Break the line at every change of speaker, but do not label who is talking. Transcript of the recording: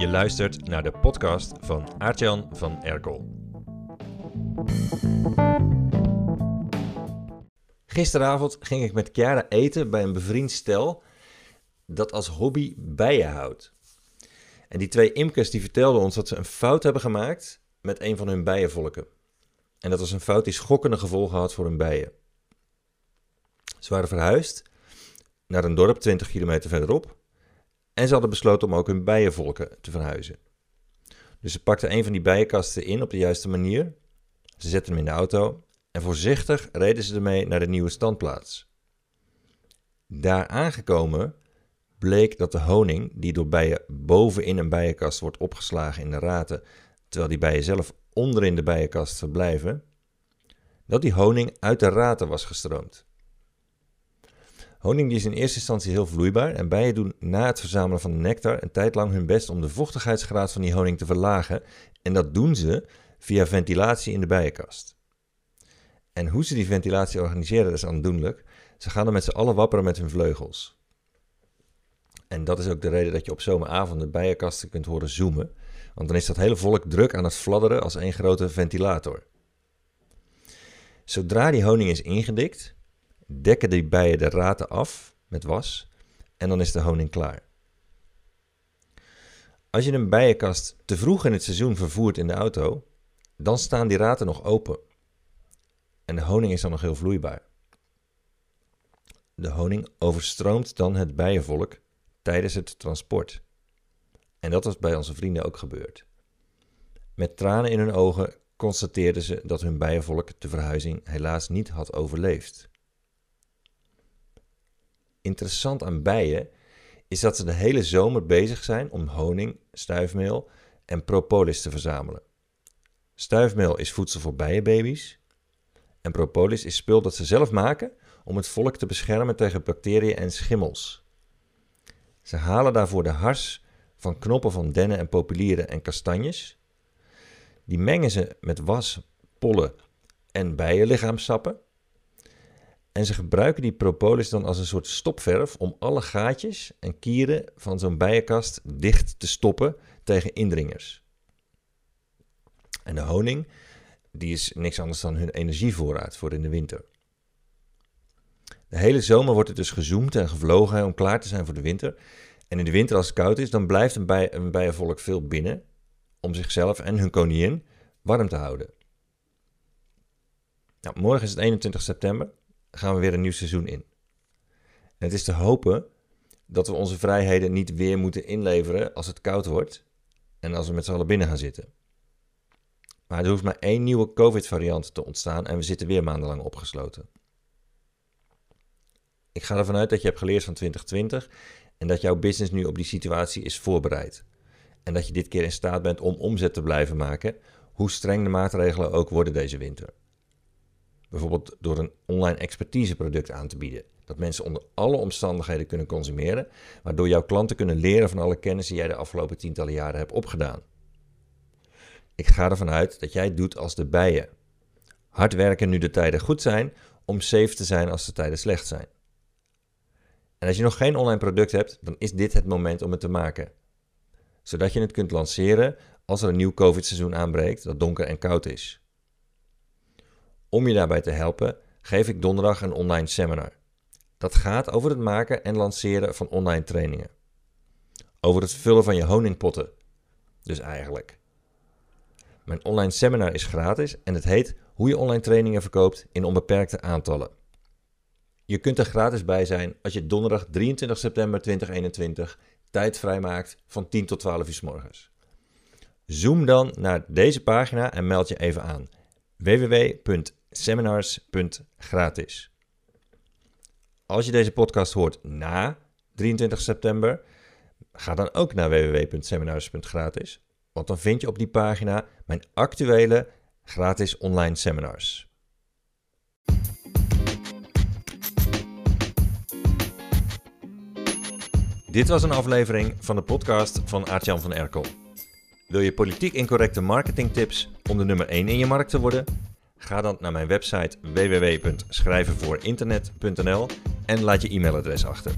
Je luistert naar de podcast van Aartjan van Erkel. Gisteravond ging ik met Chiara eten bij een bevriend stel dat als hobby bijen houdt. En die twee imkers die vertelden ons dat ze een fout hebben gemaakt met een van hun bijenvolken. En dat was een fout die schokkende gevolgen had voor hun bijen. Ze waren verhuisd naar een dorp 20 kilometer verderop en ze hadden besloten om ook hun bijenvolken te verhuizen. Dus ze pakten een van die bijenkasten in op de juiste manier. Ze zetten hem in de auto en voorzichtig reden ze ermee naar de nieuwe standplaats. Daar aangekomen bleek dat de honing, die door bijen bovenin een bijenkast wordt opgeslagen in de raten, terwijl die bijen zelf onderin de bijenkast verblijven, dat die honing uit de raten was gestroomd. Honing is in eerste instantie heel vloeibaar en bijen doen na het verzamelen van de nectar een tijd lang hun best om de vochtigheidsgraad van die honing te verlagen. En dat doen ze via ventilatie in de bijenkast. En hoe ze die ventilatie organiseren is aandoenlijk. Ze gaan er met z'n allen wapperen met hun vleugels. En dat is ook de reden dat je op zomeravonden bijenkasten kunt horen zoomen. Want dan is dat hele volk druk aan het fladderen als één grote ventilator. Zodra die honing is ingedikt, dekken die bijen de raten af met was en dan is de honing klaar. Als je een bijenkast te vroeg in het seizoen vervoert in de auto, dan staan die raten nog open. En de honing is dan nog heel vloeibaar. De honing overstroomt dan het bijenvolk tijdens het transport. En dat was bij onze vrienden ook gebeurd. Met tranen in hun ogen constateerden ze dat hun bijenvolk de verhuizing helaas niet had overleefd interessant aan bijen is dat ze de hele zomer bezig zijn om honing, stuifmeel en propolis te verzamelen. Stuifmeel is voedsel voor bijenbaby's en propolis is spul dat ze zelf maken om het volk te beschermen tegen bacteriën en schimmels. Ze halen daarvoor de hars van knoppen van dennen en populieren en kastanjes. Die mengen ze met was, pollen en bijenlichaamsappen. En ze gebruiken die propolis dan als een soort stopverf om alle gaatjes en kieren van zo'n bijenkast dicht te stoppen tegen indringers. En de honing, die is niks anders dan hun energievoorraad voor in de winter. De hele zomer wordt het dus gezoomd en gevlogen om klaar te zijn voor de winter. En in de winter, als het koud is, dan blijft een, bij, een bijenvolk veel binnen om zichzelf en hun koningin warm te houden. Nou, morgen is het 21 september gaan we weer een nieuw seizoen in. Het is te hopen dat we onze vrijheden niet weer moeten inleveren als het koud wordt en als we met z'n allen binnen gaan zitten. Maar er hoeft maar één nieuwe COVID-variant te ontstaan en we zitten weer maandenlang opgesloten. Ik ga ervan uit dat je hebt geleerd van 2020 en dat jouw business nu op die situatie is voorbereid. En dat je dit keer in staat bent om omzet te blijven maken, hoe streng de maatregelen ook worden deze winter. Bijvoorbeeld door een online expertiseproduct aan te bieden. Dat mensen onder alle omstandigheden kunnen consumeren, waardoor jouw klanten kunnen leren van alle kennis die jij de afgelopen tientallen jaren hebt opgedaan. Ik ga ervan uit dat jij het doet als de bijen. Hard werken nu de tijden goed zijn, om safe te zijn als de tijden slecht zijn. En als je nog geen online product hebt, dan is dit het moment om het te maken. Zodat je het kunt lanceren als er een nieuw COVID-seizoen aanbreekt dat donker en koud is. Om je daarbij te helpen, geef ik donderdag een online seminar. Dat gaat over het maken en lanceren van online trainingen. Over het vullen van je honingpotten. Dus eigenlijk. Mijn online seminar is gratis en het heet Hoe je online trainingen verkoopt in onbeperkte aantallen. Je kunt er gratis bij zijn als je donderdag 23 september 2021 tijd vrijmaakt van 10 tot 12 uur s morgens. Zoom dan naar deze pagina en meld je even aan. www seminars.gratis. Als je deze podcast hoort na 23 september, ga dan ook naar www.seminars.gratis, want dan vind je op die pagina mijn actuele gratis online seminars. Dit was een aflevering van de podcast van Aartjan van Erkel. Wil je politiek incorrecte marketingtips om de nummer 1 in je markt te worden? Ga dan naar mijn website www.schrijvenvoorinternet.nl en laat je e-mailadres achter.